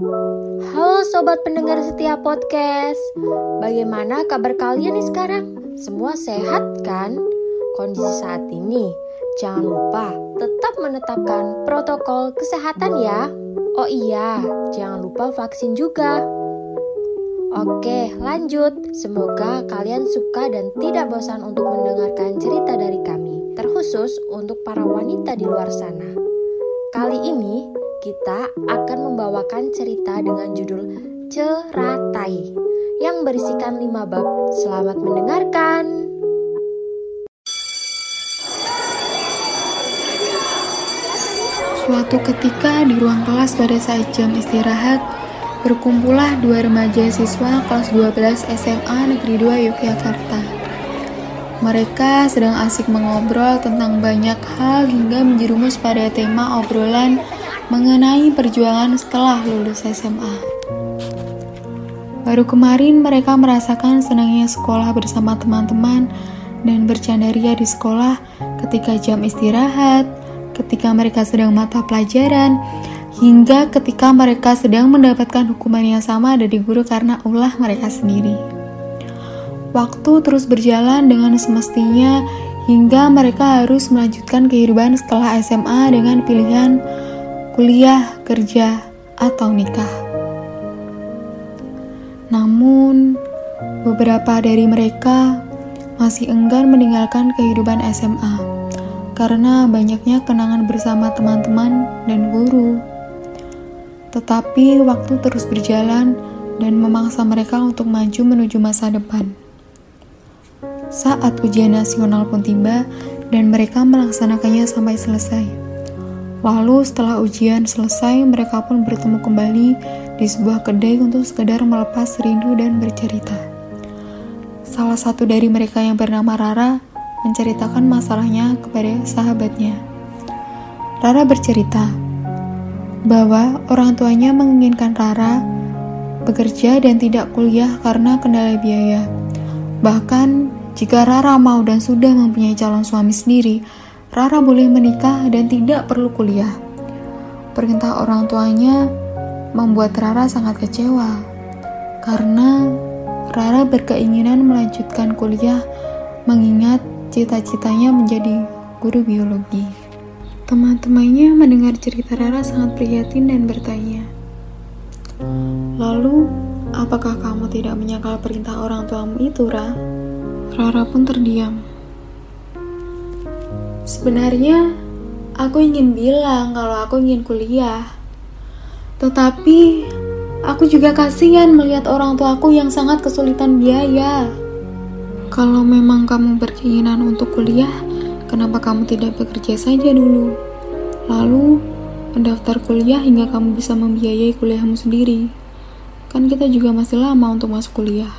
Halo sobat pendengar setia podcast. Bagaimana kabar kalian nih sekarang? Semua sehat kan? Kondisi saat ini, jangan lupa tetap menetapkan protokol kesehatan ya. Oh iya, jangan lupa vaksin juga. Oke, lanjut. Semoga kalian suka dan tidak bosan untuk mendengarkan cerita dari kami, terkhusus untuk para wanita di luar sana. Kali ini kita akan membawakan cerita dengan judul Ceratai yang berisikan lima bab. Selamat mendengarkan. Suatu ketika di ruang kelas pada saat jam istirahat, berkumpullah dua remaja siswa kelas 12 SMA Negeri 2 Yogyakarta. Mereka sedang asik mengobrol tentang banyak hal hingga menjerumus pada tema obrolan mengenai perjuangan setelah lulus SMA. Baru kemarin mereka merasakan senangnya sekolah bersama teman-teman dan bercandaria di sekolah ketika jam istirahat, ketika mereka sedang mata pelajaran, hingga ketika mereka sedang mendapatkan hukuman yang sama dari guru karena ulah mereka sendiri. Waktu terus berjalan dengan semestinya hingga mereka harus melanjutkan kehidupan setelah SMA dengan pilihan kuliah, kerja, atau nikah. Namun, beberapa dari mereka masih enggan meninggalkan kehidupan SMA karena banyaknya kenangan bersama teman-teman dan guru. Tetapi waktu terus berjalan dan memaksa mereka untuk maju menuju masa depan. Saat ujian nasional pun tiba dan mereka melaksanakannya sampai selesai. Lalu setelah ujian selesai, mereka pun bertemu kembali di sebuah kedai untuk sekedar melepas rindu dan bercerita. Salah satu dari mereka yang bernama Rara menceritakan masalahnya kepada sahabatnya. Rara bercerita bahwa orang tuanya menginginkan Rara bekerja dan tidak kuliah karena kendala biaya. Bahkan jika Rara mau dan sudah mempunyai calon suami sendiri, Rara boleh menikah dan tidak perlu kuliah. Perintah orang tuanya membuat Rara sangat kecewa karena Rara berkeinginan melanjutkan kuliah mengingat cita-citanya menjadi guru biologi. Teman-temannya mendengar cerita Rara sangat prihatin dan bertanya, Lalu, apakah kamu tidak menyangkal perintah orang tuamu itu, Ra? Rara pun terdiam. Sebenarnya, aku ingin bilang kalau aku ingin kuliah. Tetapi, aku juga kasihan melihat orang tuaku yang sangat kesulitan biaya. Kalau memang kamu berkeinginan untuk kuliah, kenapa kamu tidak bekerja saja dulu? Lalu, mendaftar kuliah hingga kamu bisa membiayai kuliahmu sendiri. Kan kita juga masih lama untuk masuk kuliah.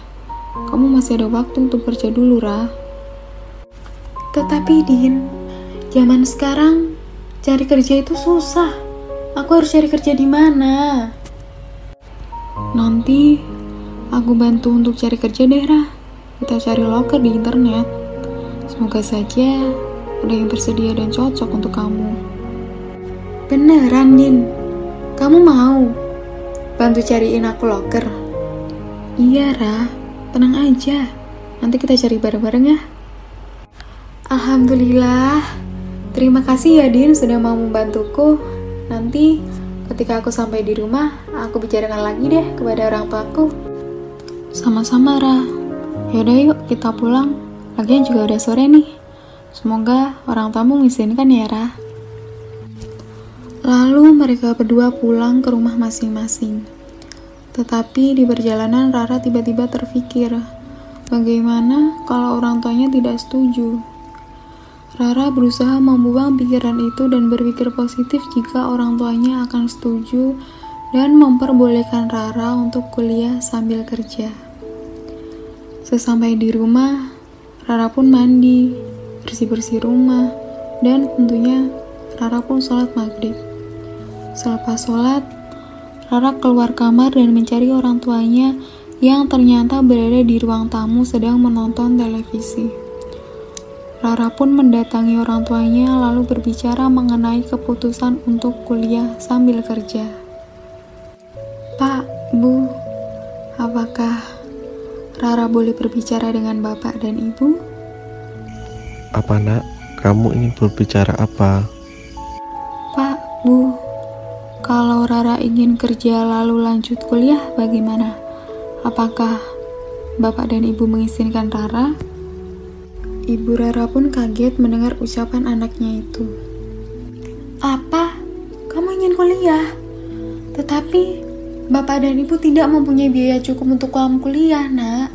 Kamu masih ada waktu untuk kerja dulu, Ra. Tetapi, Din, Zaman sekarang cari kerja itu susah. Aku harus cari kerja di mana? Nanti aku bantu untuk cari kerja daerah. Kita cari loker di internet. Semoga saja ada yang tersedia dan cocok untuk kamu. Beneran, Din? Kamu mau bantu cariin aku loker? Iya, Ra. Tenang aja. Nanti kita cari bareng-bareng ya. Alhamdulillah. Terima kasih ya Din sudah mau membantuku. Nanti ketika aku sampai di rumah, aku bicarakan lagi deh kepada orang tuaku. Sama-sama Ra. Yaudah yuk kita pulang. Lagian juga udah sore nih. Semoga orang tamu mengizinkan ya Ra. Lalu mereka berdua pulang ke rumah masing-masing. Tetapi di perjalanan Rara tiba-tiba terfikir, bagaimana kalau orang tuanya tidak setuju? Rara berusaha membuang pikiran itu dan berpikir positif jika orang tuanya akan setuju dan memperbolehkan Rara untuk kuliah sambil kerja. Sesampai di rumah, Rara pun mandi, bersih-bersih rumah, dan tentunya Rara pun sholat maghrib. Selepas sholat, Rara keluar kamar dan mencari orang tuanya yang ternyata berada di ruang tamu sedang menonton televisi. Rara pun mendatangi orang tuanya lalu berbicara mengenai keputusan untuk kuliah sambil kerja. Bu, apakah Rara boleh berbicara dengan Bapak dan Ibu? Apa nak? Kamu ingin berbicara apa? Pak, Bu, kalau Rara ingin kerja lalu lanjut kuliah bagaimana? Apakah Bapak dan Ibu mengizinkan Rara? Ibu Rara pun kaget mendengar ucapan anaknya itu. Apa? Kamu ingin kuliah? Tetapi Bapak dan Ibu tidak mempunyai biaya cukup untuk kamu kuliah, nak.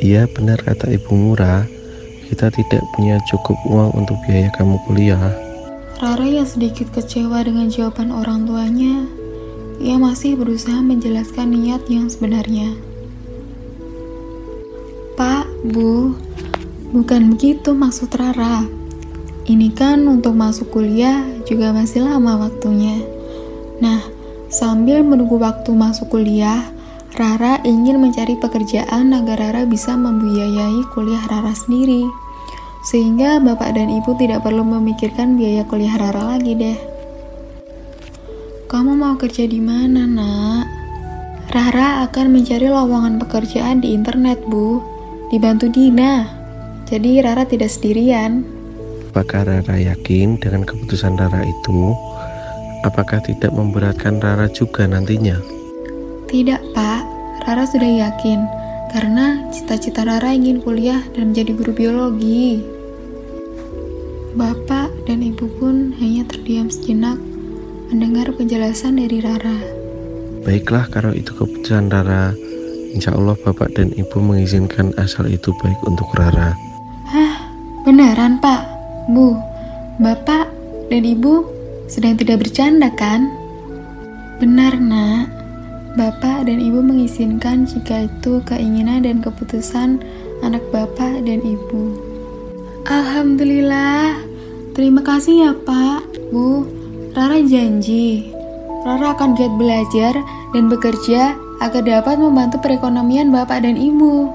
Iya benar kata Ibu Murah, kita tidak punya cukup uang untuk biaya kamu kuliah. Rara yang sedikit kecewa dengan jawaban orang tuanya, ia masih berusaha menjelaskan niat yang sebenarnya. Pak, Bu, bukan begitu maksud Rara. Ini kan untuk masuk kuliah juga masih lama waktunya. Nah, sambil menunggu waktu masuk kuliah, Rara ingin mencari pekerjaan agar Rara bisa membiayai kuliah Rara sendiri. Sehingga bapak dan ibu tidak perlu memikirkan biaya kuliah Rara lagi deh. Kamu mau kerja di mana, nak? Rara akan mencari lowongan pekerjaan di internet, Bu dibantu Dina. Jadi Rara tidak sendirian. Apakah Rara yakin dengan keputusan Rara itu? Apakah tidak memberatkan Rara juga nantinya? Tidak, Pak. Rara sudah yakin karena cita-cita Rara ingin kuliah dan menjadi guru biologi. Bapak dan Ibu pun hanya terdiam sejenak mendengar penjelasan dari Rara. Baiklah kalau itu keputusan Rara. Insya Allah Bapak dan Ibu mengizinkan asal itu baik untuk Rara. Hah, beneran Pak? Bu, Bapak dan Ibu sedang tidak bercanda kan? Benar nak, Bapak dan Ibu mengizinkan jika itu keinginan dan keputusan anak Bapak dan Ibu. Alhamdulillah, terima kasih ya Pak, Bu. Rara janji, Rara akan giat belajar dan bekerja agar dapat membantu perekonomian Bapak dan Ibu.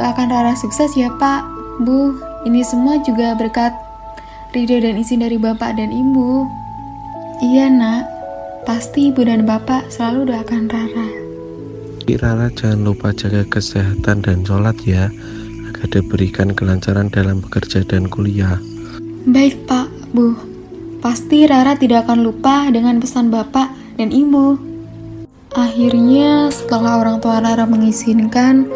Doakan Rara sukses ya Pak, Bu. Ini semua juga berkat ridho dan izin dari Bapak dan Ibu. Iya nak, pasti Ibu dan Bapak selalu doakan Rara. Rara jangan lupa jaga kesehatan dan sholat ya, agar diberikan kelancaran dalam bekerja dan kuliah. Baik Pak, Bu. Pasti Rara tidak akan lupa dengan pesan Bapak dan Ibu. Akhirnya, setelah orang tua Rara mengizinkan,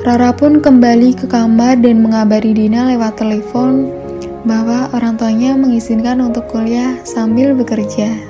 Rara pun kembali ke kamar dan mengabari Dina lewat telepon bahwa orang tuanya mengizinkan untuk kuliah sambil bekerja.